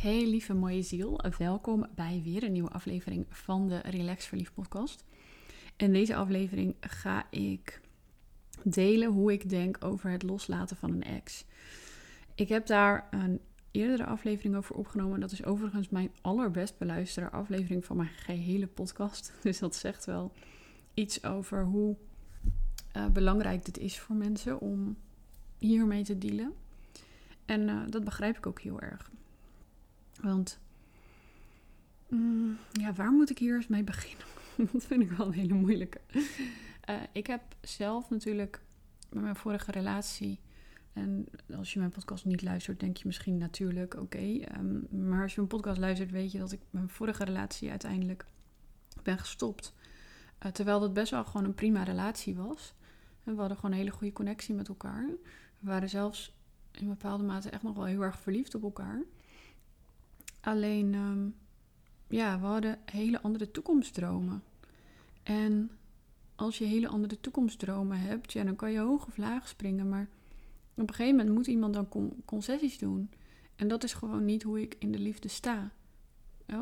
Hey lieve mooie ziel, welkom bij weer een nieuwe aflevering van de Relax Verliefd podcast. In deze aflevering ga ik delen hoe ik denk over het loslaten van een ex. Ik heb daar een eerdere aflevering over opgenomen. Dat is overigens mijn allerbest beluisterde aflevering van mijn gehele podcast. Dus dat zegt wel iets over hoe uh, belangrijk dit is voor mensen om hiermee te dealen. En uh, dat begrijp ik ook heel erg. Want mm, ja, waar moet ik hier eens mee beginnen? dat vind ik wel een hele moeilijke. Uh, ik heb zelf natuurlijk met mijn vorige relatie. En als je mijn podcast niet luistert, denk je misschien natuurlijk oké. Um, maar als je mijn podcast luistert, weet je dat ik mijn vorige relatie uiteindelijk ben gestopt. Uh, terwijl dat best wel gewoon een prima relatie was. En we hadden gewoon een hele goede connectie met elkaar. We waren zelfs in bepaalde mate echt nog wel heel erg verliefd op elkaar. Alleen, um, ja, we hadden hele andere toekomstdromen. En als je hele andere toekomstdromen hebt, ja, dan kan je hoog of laag springen. Maar op een gegeven moment moet iemand dan concessies doen. En dat is gewoon niet hoe ik in de liefde sta.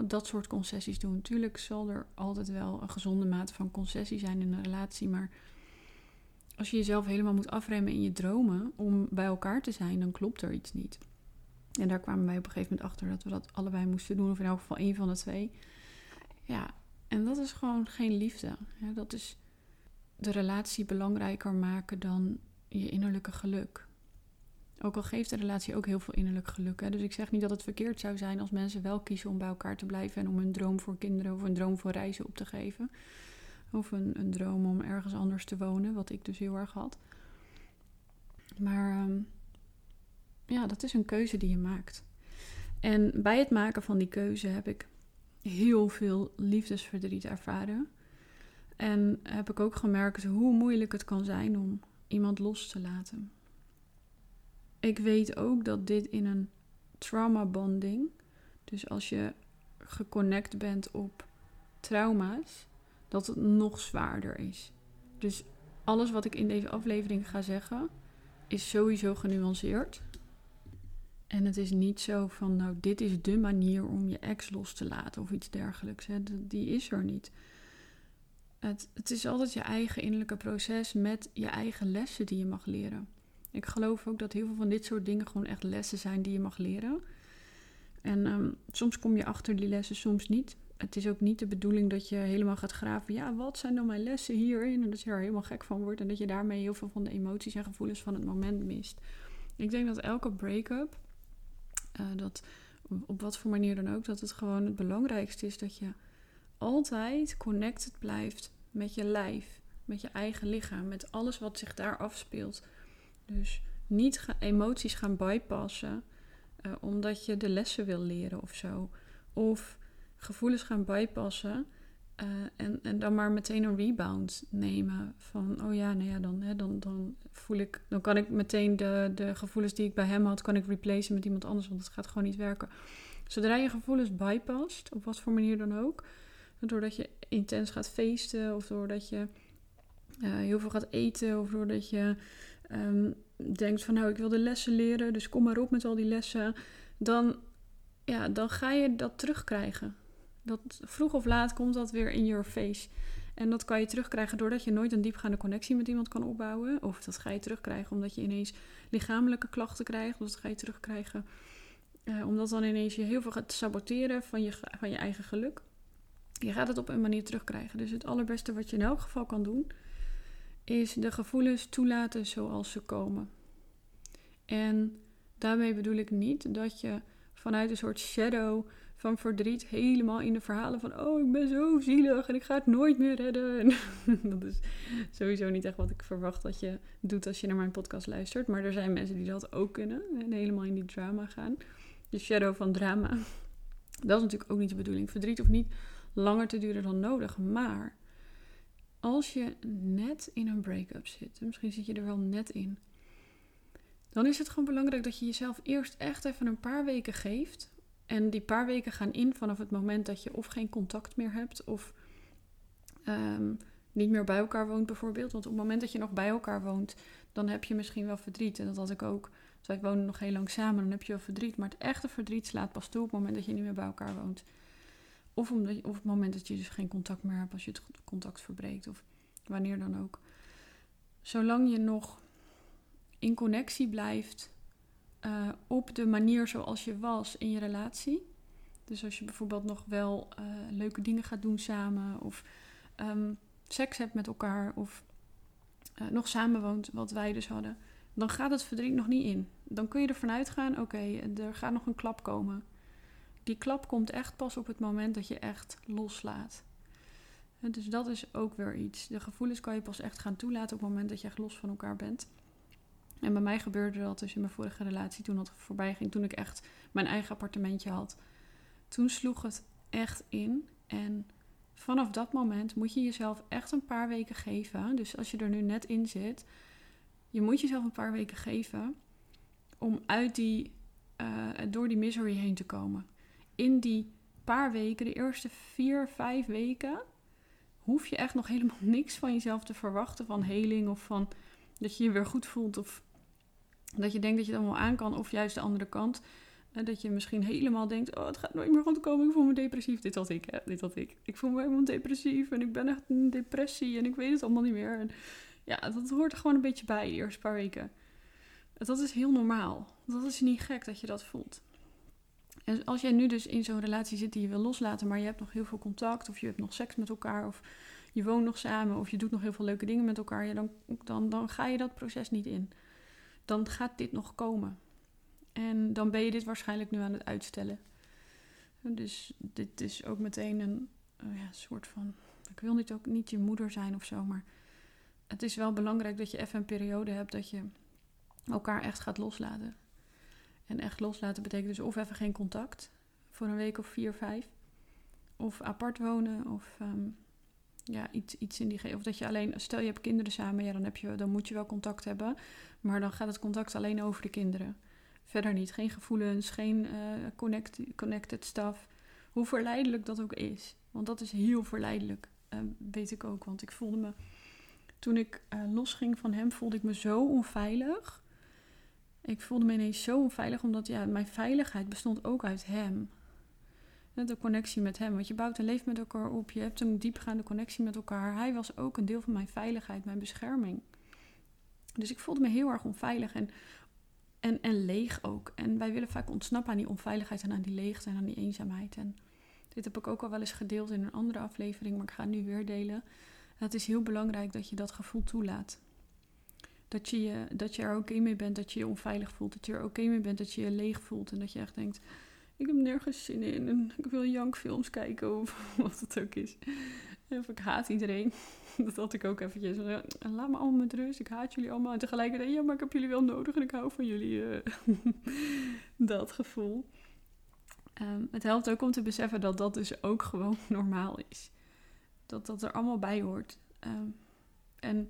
Dat soort concessies doen. Tuurlijk zal er altijd wel een gezonde mate van concessie zijn in een relatie. Maar als je jezelf helemaal moet afremmen in je dromen om bij elkaar te zijn, dan klopt er iets niet. En daar kwamen wij op een gegeven moment achter dat we dat allebei moesten doen, of in elk geval één van de twee. Ja, en dat is gewoon geen liefde. Ja, dat is de relatie belangrijker maken dan je innerlijke geluk. Ook al geeft de relatie ook heel veel innerlijk geluk. Hè? Dus ik zeg niet dat het verkeerd zou zijn als mensen wel kiezen om bij elkaar te blijven en om hun droom voor kinderen of een droom voor reizen op te geven. Of een, een droom om ergens anders te wonen, wat ik dus heel erg had. Maar um, ja, dat is een keuze die je maakt. En bij het maken van die keuze heb ik heel veel liefdesverdriet ervaren. En heb ik ook gemerkt hoe moeilijk het kan zijn om iemand los te laten. Ik weet ook dat dit in een trauma bonding, dus als je geconnect bent op trauma's, dat het nog zwaarder is. Dus alles wat ik in deze aflevering ga zeggen, is sowieso genuanceerd. En het is niet zo van, nou, dit is de manier om je ex los te laten of iets dergelijks. Hè. Die is er niet. Het, het is altijd je eigen innerlijke proces met je eigen lessen die je mag leren. Ik geloof ook dat heel veel van dit soort dingen gewoon echt lessen zijn die je mag leren. En um, soms kom je achter die lessen, soms niet. Het is ook niet de bedoeling dat je helemaal gaat graven. Ja, wat zijn dan mijn lessen hierin? En dat je er helemaal gek van wordt. En dat je daarmee heel veel van de emoties en gevoelens van het moment mist. Ik denk dat elke break-up uh, dat op wat voor manier dan ook, dat het gewoon het belangrijkste is dat je altijd connected blijft met je lijf, met je eigen lichaam, met alles wat zich daar afspeelt. Dus niet emoties gaan bypassen uh, omdat je de lessen wil leren of zo. Of gevoelens gaan bypassen uh, en, en dan maar meteen een rebound nemen. Van, oh ja, nou ja, dan, hè, dan, dan voel ik... Dan kan ik meteen de, de gevoelens die ik bij hem had... kan ik replacen met iemand anders, want het gaat gewoon niet werken. Zodra je gevoelens bypast, op wat voor manier dan ook... doordat je intens gaat feesten... of doordat je uh, heel veel gaat eten... of doordat je um, denkt van... nou, ik wil de lessen leren, dus kom maar op met al die lessen... dan, ja, dan ga je dat terugkrijgen dat vroeg of laat komt dat weer in your face. En dat kan je terugkrijgen doordat je nooit een diepgaande connectie met iemand kan opbouwen. Of dat ga je terugkrijgen omdat je ineens lichamelijke klachten krijgt. Of dat ga je terugkrijgen uh, omdat dan ineens je heel veel gaat saboteren van je, van je eigen geluk. Je gaat het op een manier terugkrijgen. Dus het allerbeste wat je in elk geval kan doen, is de gevoelens toelaten zoals ze komen. En daarmee bedoel ik niet dat je vanuit een soort shadow van verdriet helemaal in de verhalen van oh, ik ben zo zielig en ik ga het nooit meer redden. dat is sowieso niet echt wat ik verwacht dat je doet als je naar mijn podcast luistert. Maar er zijn mensen die dat ook kunnen en helemaal in die drama gaan. De shadow van drama. Dat is natuurlijk ook niet de bedoeling. Verdriet hoeft niet langer te duren dan nodig. Maar als je net in een break-up zit, misschien zit je er wel net in, dan is het gewoon belangrijk dat je jezelf eerst echt even een paar weken geeft en die paar weken gaan in vanaf het moment dat je of geen contact meer hebt of um, niet meer bij elkaar woont bijvoorbeeld. Want op het moment dat je nog bij elkaar woont, dan heb je misschien wel verdriet. En dat had ik ook wij wonen nog heel lang samen, dan heb je wel verdriet. Maar het echte verdriet slaat pas toe op het moment dat je niet meer bij elkaar woont. Of, omdat of het moment dat je dus geen contact meer hebt als je het contact verbreekt. Of wanneer dan ook. Zolang je nog in connectie blijft uh, op de manier zoals je was in je relatie. Dus als je bijvoorbeeld nog wel uh, leuke dingen gaat doen samen. Of um, seks hebt met elkaar. Of uh, nog samenwoont, wat wij dus hadden dan gaat het verdriet nog niet in. Dan kun je ervan uitgaan, oké, er gaat nog een klap komen. Die klap komt echt pas op het moment dat je echt loslaat. dus dat is ook weer iets. De gevoelens kan je pas echt gaan toelaten op het moment dat je echt los van elkaar bent. En bij mij gebeurde dat dus in mijn vorige relatie toen dat voorbij ging, toen ik echt mijn eigen appartementje had. Toen sloeg het echt in. En vanaf dat moment moet je jezelf echt een paar weken geven. Dus als je er nu net in zit, je moet jezelf een paar weken geven om uit die, uh, door die misery heen te komen. In die paar weken, de eerste vier, vijf weken, hoef je echt nog helemaal niks van jezelf te verwachten van heling of van dat je je weer goed voelt of dat je denkt dat je het allemaal aan kan of juist de andere kant. Uh, dat je misschien helemaal denkt, oh het gaat nooit meer goed komen, ik voel me depressief. Dit had ik, hè? dit had ik. Ik voel me helemaal depressief en ik ben echt in depressie en ik weet het allemaal niet meer. En ja, dat hoort er gewoon een beetje bij, de eerste paar weken. Dat is heel normaal. Dat is niet gek dat je dat voelt. En als jij nu dus in zo'n relatie zit die je wil loslaten, maar je hebt nog heel veel contact, of je hebt nog seks met elkaar, of je woont nog samen, of je doet nog heel veel leuke dingen met elkaar, ja, dan, dan, dan ga je dat proces niet in. Dan gaat dit nog komen. En dan ben je dit waarschijnlijk nu aan het uitstellen. Dus dit is ook meteen een oh ja, soort van. Ik wil niet ook niet je moeder zijn of zo, maar het is wel belangrijk dat je even een periode hebt dat je elkaar echt gaat loslaten. En echt loslaten betekent dus of even geen contact voor een week of vier, vijf. Of apart wonen of um, ja, iets, iets in die... Of dat je alleen... Stel je hebt kinderen samen, ja, dan, heb je, dan moet je wel contact hebben. Maar dan gaat het contact alleen over de kinderen. Verder niet. Geen gevoelens, geen uh, connect, connected stuff. Hoe verleidelijk dat ook is. Want dat is heel verleidelijk. Uh, weet ik ook, want ik voelde me toen ik uh, losging van hem, voelde ik me zo onveilig. Ik voelde me ineens zo onveilig, omdat ja, mijn veiligheid bestond ook uit hem. De connectie met hem. Want je bouwt een leven met elkaar op. Je hebt een diepgaande connectie met elkaar. Hij was ook een deel van mijn veiligheid, mijn bescherming. Dus ik voelde me heel erg onveilig en, en, en leeg ook. En wij willen vaak ontsnappen aan die onveiligheid en aan die leegte en aan die eenzaamheid. En dit heb ik ook al wel eens gedeeld in een andere aflevering, maar ik ga het nu weer delen het is heel belangrijk dat je dat gevoel toelaat. Dat je, dat je er oké mee bent dat je je onveilig voelt. Dat je er oké mee bent dat je je leeg voelt. En dat je echt denkt, ik heb nergens zin in. En ik wil jankfilms kijken of wat het ook is. Of ik haat iedereen. Dat had ik ook eventjes. Laat me allemaal met rust. Ik haat jullie allemaal. En tegelijkertijd, ja, maar ik heb jullie wel nodig en ik hou van jullie. Uh, dat gevoel. Um, het helpt ook om te beseffen dat dat dus ook gewoon normaal is. Dat dat er allemaal bij hoort. Ehm, en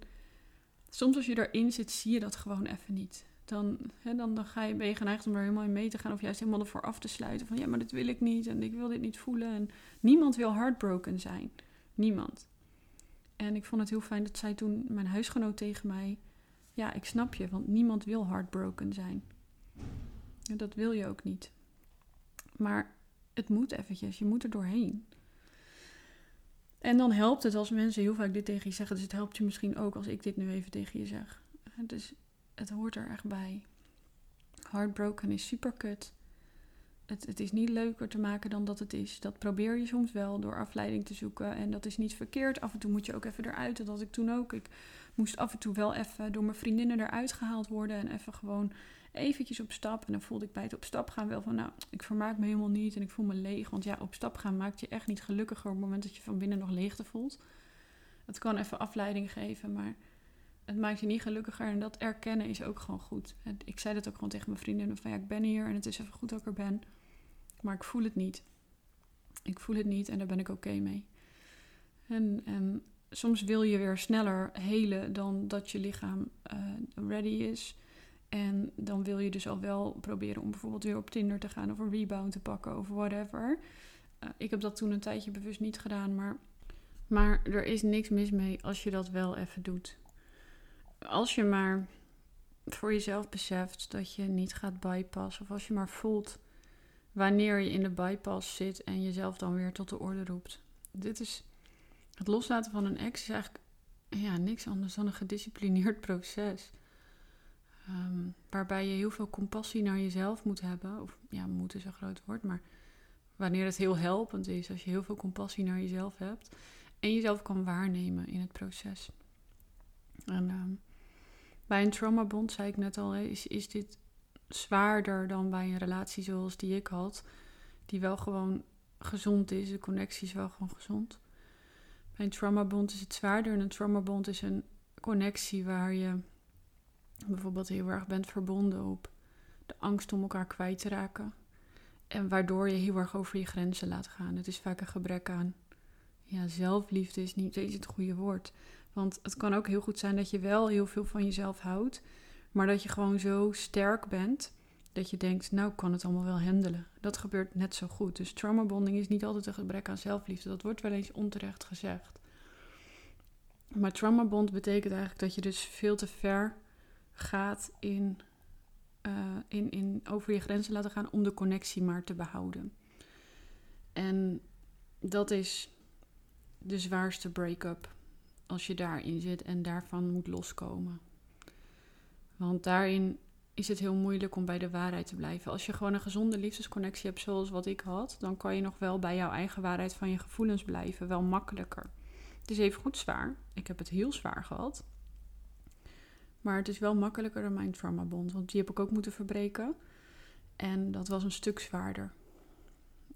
soms als je erin zit, zie je dat gewoon even niet. Dan, hè, dan, dan ga je, ben je geneigd om er helemaal in mee te gaan. Of juist helemaal ervoor af te sluiten. Van ja, maar dit wil ik niet. En ik wil dit niet voelen. En niemand wil heartbroken zijn. Niemand. En ik vond het heel fijn dat zij toen, mijn huisgenoot tegen mij... Ja, ik snap je, want niemand wil heartbroken zijn. Dat wil je ook niet. Maar het moet eventjes. Je moet er doorheen. En dan helpt het als mensen heel vaak dit tegen je zeggen. Dus het helpt je misschien ook als ik dit nu even tegen je zeg. Dus het hoort er echt bij. Heartbroken is super kut. Het, het is niet leuker te maken dan dat het is. Dat probeer je soms wel door afleiding te zoeken. En dat is niet verkeerd. Af en toe moet je ook even eruit. Dat had ik toen ook. Ik moest af en toe wel even door mijn vriendinnen eruit gehaald worden. En even gewoon eventjes op stap. En dan voelde ik bij het op stap gaan wel van, nou, ik vermaak me helemaal niet en ik voel me leeg. Want ja, op stap gaan maakt je echt niet gelukkiger op het moment dat je van binnen nog leegte voelt. Het kan even afleiding geven, maar het maakt je niet gelukkiger. En dat erkennen is ook gewoon goed. Ik zei dat ook gewoon tegen mijn vriendinnen van, ja, ik ben hier en het is even goed dat ik er ben. Maar ik voel het niet. Ik voel het niet en daar ben ik oké mee. En, en soms wil je weer sneller helen dan dat je lichaam uh, ready is. En dan wil je dus al wel proberen om bijvoorbeeld weer op Tinder te gaan of een rebound te pakken of whatever. Uh, ik heb dat toen een tijdje bewust niet gedaan, maar, maar er is niks mis mee als je dat wel even doet. Als je maar voor jezelf beseft dat je niet gaat bypassen. Of als je maar voelt wanneer je in de bypass zit en jezelf dan weer tot de orde roept. Dit is het loslaten van een ex is eigenlijk ja, niks anders dan een gedisciplineerd proces. Ehm, waarbij je heel veel compassie naar jezelf moet hebben. Of ja, moet is een groot woord, maar wanneer het heel helpend is, als je heel veel compassie naar jezelf hebt en jezelf kan waarnemen in het proces. En ehm, bij een traumabond, zei ik net al, is, is dit zwaarder dan bij een relatie zoals die ik had, die wel gewoon gezond is. De connectie is wel gewoon gezond. Bij een traumabond is het zwaarder. En een traumabond is een connectie waar je bijvoorbeeld heel erg bent verbonden op de angst om elkaar kwijt te raken. En waardoor je heel erg over je grenzen laat gaan. Het is vaak een gebrek aan. Ja, zelfliefde is niet eens het goede woord. Want het kan ook heel goed zijn dat je wel heel veel van jezelf houdt. Maar dat je gewoon zo sterk bent dat je denkt, nou kan het allemaal wel handelen. Dat gebeurt net zo goed. Dus traumabonding is niet altijd een gebrek aan zelfliefde. Dat wordt wel eens onterecht gezegd. Maar traumabond betekent eigenlijk dat je dus veel te ver gaat in, uh, in, in over je grenzen laten gaan om de connectie maar te behouden. En dat is de zwaarste break-up als je daarin zit en daarvan moet loskomen. Want daarin is het heel moeilijk om bij de waarheid te blijven. Als je gewoon een gezonde liefdesconnectie hebt zoals wat ik had, dan kan je nog wel bij jouw eigen waarheid van je gevoelens blijven. Wel makkelijker. Het is even goed zwaar. Ik heb het heel zwaar gehad. Maar het is wel makkelijker dan mijn traumabond. Want die heb ik ook moeten verbreken. En dat was een stuk zwaarder.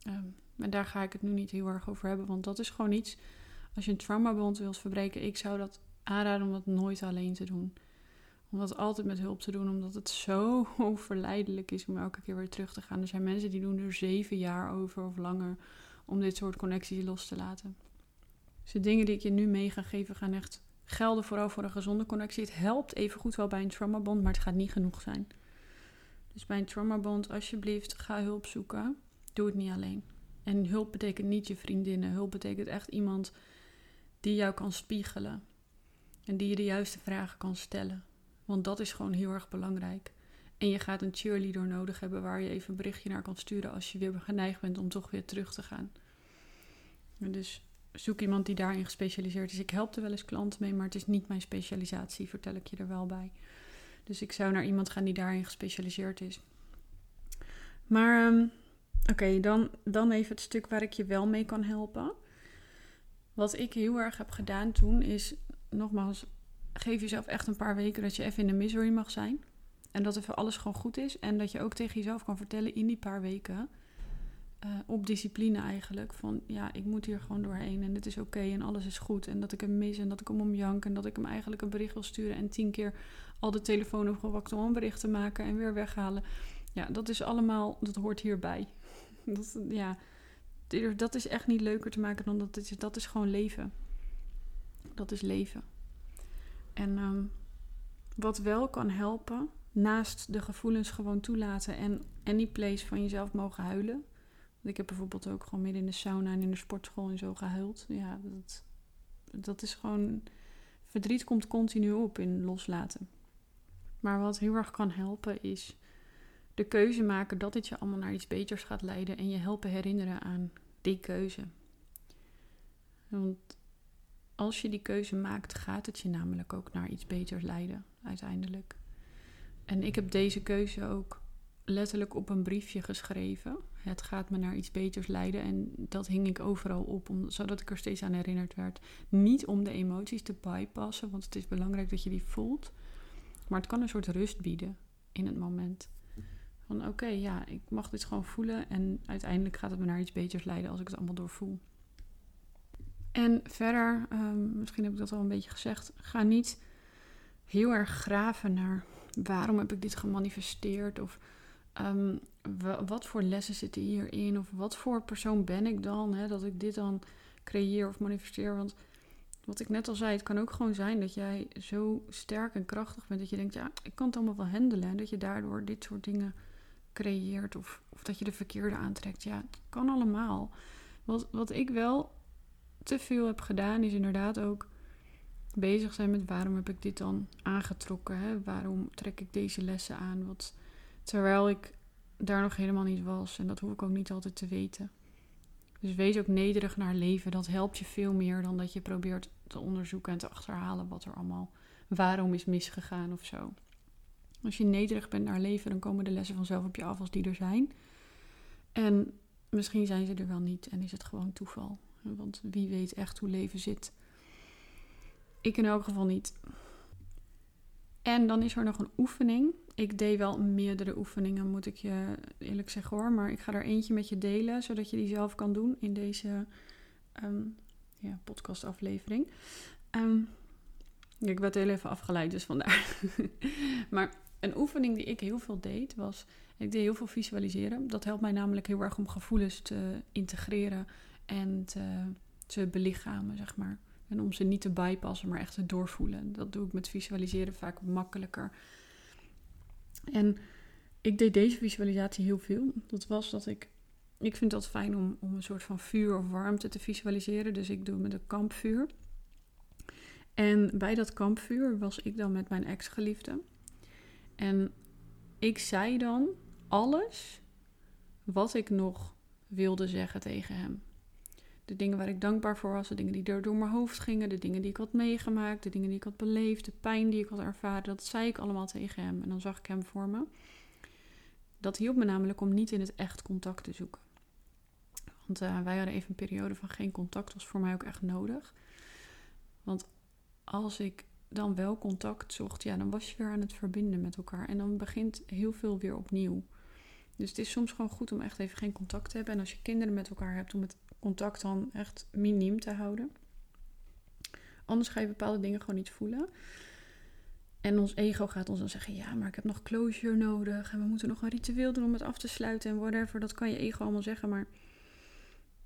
Um, en daar ga ik het nu niet heel erg over hebben. Want dat is gewoon iets. Als je een traumabond wilt verbreken, ik zou dat aanraden om dat nooit alleen te doen. Om dat altijd met hulp te doen, omdat het zo verleidelijk is om elke keer weer terug te gaan. Er zijn mensen die doen er zeven jaar over of langer om dit soort connecties los te laten. Dus de dingen die ik je nu mee ga geven gaan echt gelden vooral voor een gezonde connectie. Het helpt even goed wel bij een traumabond, maar het gaat niet genoeg zijn. Dus bij een traumabond, alsjeblieft, ga hulp zoeken. Doe het niet alleen. En hulp betekent niet je vriendinnen. Hulp betekent echt iemand die jou kan spiegelen. En die je de juiste vragen kan stellen. Want dat is gewoon heel erg belangrijk. En je gaat een cheerleader nodig hebben waar je even een berichtje naar kan sturen als je weer geneigd bent om toch weer terug te gaan. dus zoek iemand die daarin gespecialiseerd is. Ik help er wel eens klanten mee, maar het is niet mijn specialisatie, vertel ik je er wel bij. Dus ik zou naar iemand gaan die daarin gespecialiseerd is. Maar um, oké, dan, dan even het stuk waar ik je wel mee kan helpen. Wat ik heel erg heb gedaan toen is, nogmaals, geef jezelf echt een paar weken dat je even in de misery mag zijn. En dat even alles gewoon goed is. En dat je ook tegen jezelf kan vertellen in die paar weken. Uh, op discipline eigenlijk. Van ja, ik moet hier gewoon doorheen. En dit is oké. en alles is goed. En dat ik hem mis. En dat ik hem omjank. En dat ik hem eigenlijk een bericht wil sturen. En tien keer al de telefoon opgewakt om een bericht te maken. En weer weghalen. Ja, dat is allemaal. Dat hoort hierbij. Dat, ja, dat is echt niet leuker te maken dan dat. Is, dat is gewoon leven. Dat is leven. En um, wat wel kan helpen, naast de gevoelens gewoon toelaten en any place van jezelf mogen huilen. Want ik heb bijvoorbeeld ook gewoon midden in de sauna en in de sportschool en zo gehuild. Ja, dat, dat is gewoon. Verdriet komt continu op in loslaten. Maar wat heel erg kan helpen is de keuze maken dat dit je allemaal naar iets beters gaat leiden en je helpen herinneren aan die keuze. Want als je die keuze maakt, gaat het je namelijk ook naar iets beters leiden, uiteindelijk. En ik heb deze keuze ook letterlijk op een briefje geschreven. Het gaat me naar iets beters leiden. En dat hing ik overal op, om, zodat ik er steeds aan herinnerd werd. Niet om de emoties te bypassen, want het is belangrijk dat je die voelt. Maar het kan een soort rust bieden in het moment. Van oké, ja, ik mag dit gewoon voelen. En uiteindelijk gaat het me naar iets beters leiden als ik het allemaal doorvoel. En verder, ehm, misschien heb ik dat al een beetje gezegd, ga niet heel erg graven naar waarom heb ik dit gemanifesteerd of um, wat voor lessen zitten hierin of wat voor persoon ben ik dan, hè, dat ik dit dan creëer of manifesteer. Want wat ik net al zei, het kan ook gewoon zijn dat jij zo sterk en krachtig bent dat je denkt, ja, ik kan het allemaal wel handelen en dat je daardoor dit soort dingen creëert of, of dat je de verkeerde aantrekt. Ja, het kan allemaal. Wat, wat ik wel te veel heb gedaan, is inderdaad ook bezig zijn met waarom heb ik dit dan aangetrokken? Hè? Waarom trek ik deze lessen aan? Wat, terwijl ik daar nog helemaal niet was. En dat hoef ik ook niet altijd te weten. Dus wees ook nederig naar leven. Dat helpt je veel meer dan dat je probeert te onderzoeken en te achterhalen wat er allemaal waarom is misgegaan of zo. Als je nederig bent naar leven, dan komen de lessen vanzelf op je af als die er zijn. En misschien zijn ze er wel niet en is het gewoon toeval. Want wie weet echt hoe leven zit. Ik in elk geval niet. En dan is er nog een oefening. Ik deed wel meerdere oefeningen, moet ik je eerlijk zeggen hoor. Maar ik ga er eentje met je delen, zodat je die zelf kan doen in deze um, ja, podcastaflevering. Um, ik werd heel even afgeleid, dus vandaar. maar een oefening die ik heel veel deed was. Ik deed heel veel visualiseren. Dat helpt mij namelijk heel erg om gevoelens te integreren en te, te belichamen, zeg maar. En om ze niet te bypassen, maar echt te doorvoelen. Dat doe ik met visualiseren vaak makkelijker. En ik deed deze visualisatie heel veel. Dat was dat ik. Ik vind dat fijn om, om een soort van vuur of warmte te visualiseren. Dus ik doe het met een kampvuur. En bij dat kampvuur was ik dan met mijn ex-geliefde. En ik zei dan alles wat ik nog wilde zeggen tegen hem. De dingen waar ik dankbaar voor was, de dingen die er door mijn hoofd gingen, de dingen die ik had meegemaakt, de dingen die ik had beleefd, de pijn die ik had ervaren, dat zei ik allemaal tegen hem. En dan zag ik hem voor me. Dat hielp me namelijk om niet in het echt contact te zoeken. Want uh, wij hadden even een periode van geen contact, was voor mij ook echt nodig. Want als ik dan wel contact zocht, ja, dan was je weer aan het verbinden met elkaar. En dan begint heel veel weer opnieuw. Dus het is soms gewoon goed om echt even geen contact te hebben. En als je kinderen met elkaar hebt, om het contact dan echt miniem te houden. Anders ga je bepaalde dingen gewoon niet voelen. En ons ego gaat ons dan zeggen: Ja, maar ik heb nog closure nodig. En we moeten nog een ritueel doen om het af te sluiten. En whatever. Dat kan je ego allemaal zeggen. Maar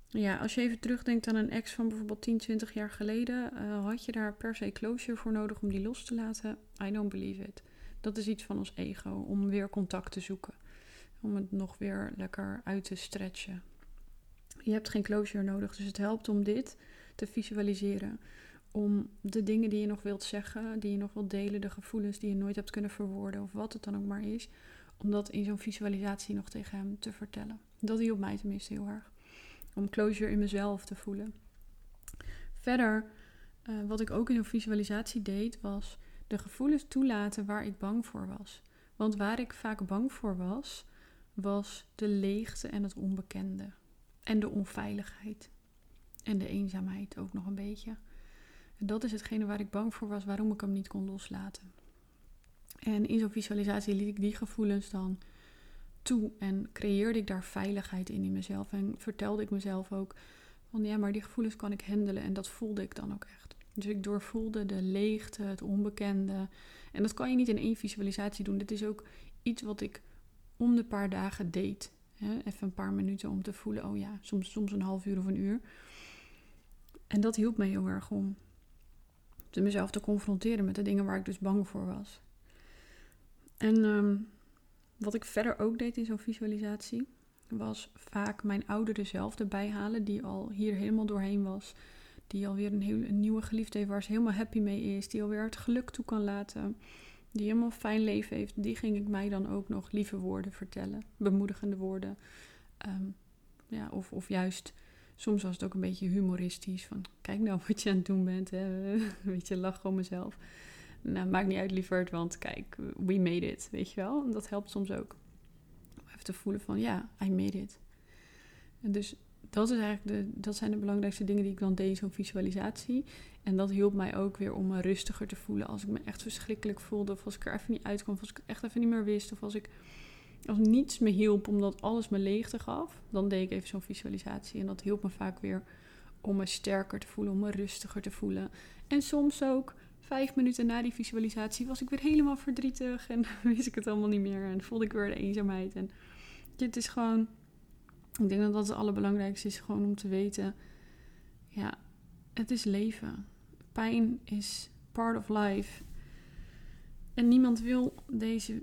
ja, als je even terugdenkt aan een ex van bijvoorbeeld 10, 20 jaar geleden, uh, had je daar per se closure voor nodig om die los te laten? I don't believe it. Dat is iets van ons ego, om weer contact te zoeken. Om het nog weer lekker uit te stretchen. Je hebt geen closure nodig, dus het helpt om dit te visualiseren. Om de dingen die je nog wilt zeggen, die je nog wilt delen, de gevoelens die je nooit hebt kunnen verwoorden, of wat het dan ook maar is, om dat in zo'n visualisatie nog tegen hem te vertellen. Dat hielp mij tenminste heel erg om closure in mezelf te voelen. Verder, uh, wat ik ook in een visualisatie deed, was de gevoelens toelaten waar ik bang voor was. Want waar ik vaak bang voor was, was de leegte en het onbekende. En de onveiligheid. En de eenzaamheid ook nog een beetje. Dat is hetgene waar ik bang voor was, waarom ik hem niet kon loslaten. En in zo'n visualisatie liet ik die gevoelens dan toe en creëerde ik daar veiligheid in in mezelf. En vertelde ik mezelf ook van ja, maar die gevoelens kan ik handelen en dat voelde ik dan ook echt. Dus ik doorvoelde de leegte, het onbekende. En dat kan je niet in één visualisatie doen. Dit is ook iets wat ik om de paar dagen deed. Even een paar minuten om te voelen, oh ja, soms, soms een half uur of een uur. En dat hielp me heel erg om mezelf te confronteren met de dingen waar ik dus bang voor was. En um, wat ik verder ook deed in zo'n visualisatie, was vaak mijn oudere zelf erbij halen, die al hier helemaal doorheen was. Die alweer een, heel, een nieuwe geliefde heeft waar ze helemaal happy mee is. Die alweer het geluk toe kan laten. Die helemaal fijn leven heeft. Die ging ik mij dan ook nog lieve woorden vertellen. Bemoedigende woorden. Ehm, ja, of, of juist, soms was het ook een beetje humoristisch. Van kijk nou wat je aan het doen bent. Hè. Een beetje lachen om mezelf. Nou, maakt niet uit, lieverd, want kijk, we made it, weet je wel. En dat helpt soms ook. Om even te voelen van, ja, I made it. Dus dat, is eigenlijk de, dat zijn de belangrijkste dingen die ik dan deed zo'n visualisatie. En dat hielp mij ook weer om me rustiger te voelen. Als ik me echt verschrikkelijk voelde, of als ik er even niet uitkwam, of als ik het echt even niet meer wist, of als ik als niets me hielp omdat alles me leegte gaf, dan deed ik even zo'n visualisatie. En dat hielp me vaak weer om me sterker te voelen, om me rustiger te voelen. En soms ook vijf minuten na die visualisatie was ik weer helemaal verdrietig en wist ik het allemaal niet meer en voelde ik weer de eenzaamheid. En dit is gewoon, ik denk dat dat het allerbelangrijkste is, gewoon om te weten, ja, het is leven. Pijn is part of life. En niemand wil deze,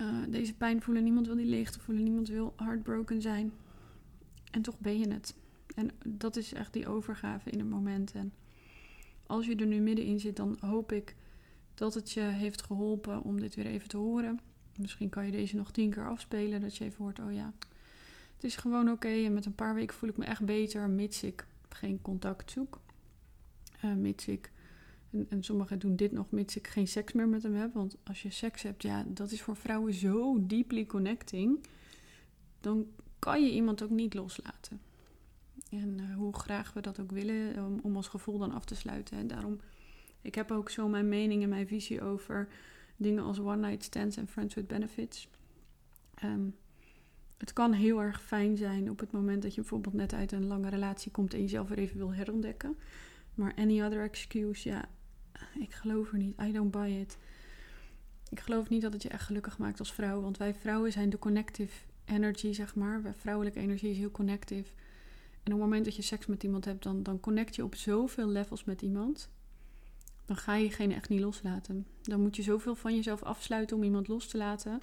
uh, deze pijn voelen, niemand wil die leegte voelen, niemand wil heartbroken zijn. En toch ben je het. En dat is echt die overgave in het moment. En als je er nu middenin zit, dan hoop ik dat het je heeft geholpen om dit weer even te horen. Misschien kan je deze nog tien keer afspelen, dat je even hoort, oh ja, het is gewoon oké. En met een paar weken voel ik me echt beter, mits ik geen contact zoek. Uh, mits ik, en, en, sommigen doen dit nog, mits ik geen seks meer met hem heb. Want als je seks hebt, ja, dat is voor vrouwen zo deeply connecting. Dan kan je iemand ook niet loslaten. En uh, hoe graag we dat ook willen, om, ons gevoel dan af te sluiten. En daarom, ik heb ook zo mijn mening en mijn visie over dingen als one night stands en friends with benefits. Um, het kan heel erg fijn zijn op het moment dat je bijvoorbeeld net uit een lange relatie komt en jezelf weer even wil herontdekken. Maar any other excuse, ja, ik geloof er niet. I don't buy it. Ik geloof niet dat het je echt gelukkig maakt als vrouw. Want wij vrouwen zijn de connective energy, zeg maar. Vrouwelijke energie is heel connective. En op het moment dat je seks met iemand hebt, dan, dan connect je op zoveel levels met iemand. Dan ga je geen echt niet loslaten. Dan moet je zoveel van jezelf afsluiten om iemand los te laten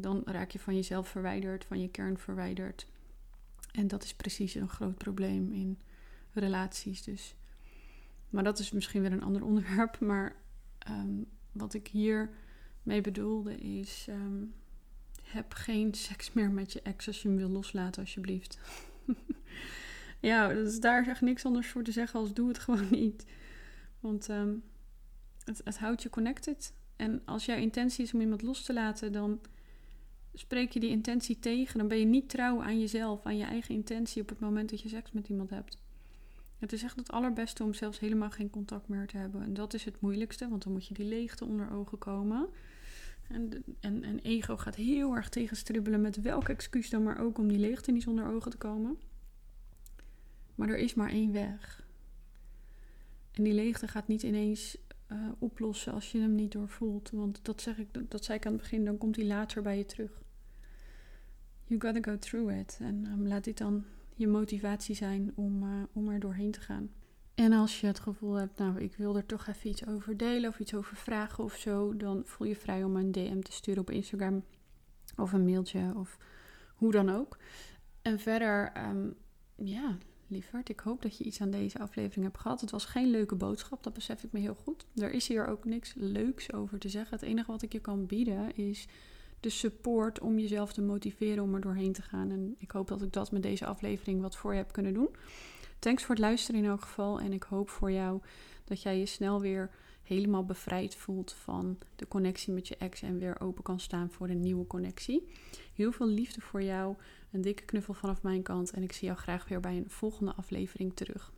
dan raak je van jezelf verwijderd, van je kern verwijderd. En dat is precies een groot probleem in relaties. Dus. Maar dat is misschien weer een ander onderwerp. Maar ehm, wat ik hier mee bedoelde is: ehm, heb geen seks meer met je ex als je hem wil loslaten, alsjeblieft. ja, dus daar is echt niks anders voor te zeggen als doe het gewoon niet. Want ehm, het, het houdt je connected. En als jouw intentie is om iemand los te laten, dan spreek je die intentie tegen, dan ben je niet trouw aan jezelf, aan je eigen intentie op het moment dat je seks met iemand hebt. Het is echt het allerbeste om zelfs helemaal geen contact meer te hebben. En dat is het moeilijkste, want dan moet je die leegte onder ogen komen. En, en, en ego gaat heel erg tegenstribbelen met welk excuus dan maar ook om die leegte niet onder ogen te komen. Maar er is maar één weg. En die leegte gaat niet ineens uh, oplossen als je hem niet doorvoelt. Want dat, zeg ik, dat zei ik aan het begin, dan komt hij later bij je terug. You gotta go through it. En um, laat dit dan je motivatie zijn om, uh, om er doorheen te gaan. En als je het gevoel hebt, nou, ik wil er toch even iets over delen of iets over vragen of zo, dan voel je vrij om een DM te sturen op Instagram of een mailtje of hoe dan ook. En verder, um, ja, lieverd. Ik hoop dat je iets aan deze aflevering hebt gehad. Het was geen leuke boodschap, dat besef ik me heel goed. Er is hier ook niks leuks over te zeggen. Het enige wat ik je kan bieden is de support om jezelf te motiveren om er doorheen te gaan. En ik hoop dat ik dat met deze aflevering wat voor je heb kunnen doen. Thanks voor het luisteren in elk geval. En ik hoop voor jou dat jij je snel weer helemaal bevrijd voelt van de connectie met je ex en weer open kan staan voor een nieuwe connectie. Heel veel liefde voor jou. Een dikke knuffel vanaf mijn kant en ik zie jou graag weer bij een volgende aflevering terug.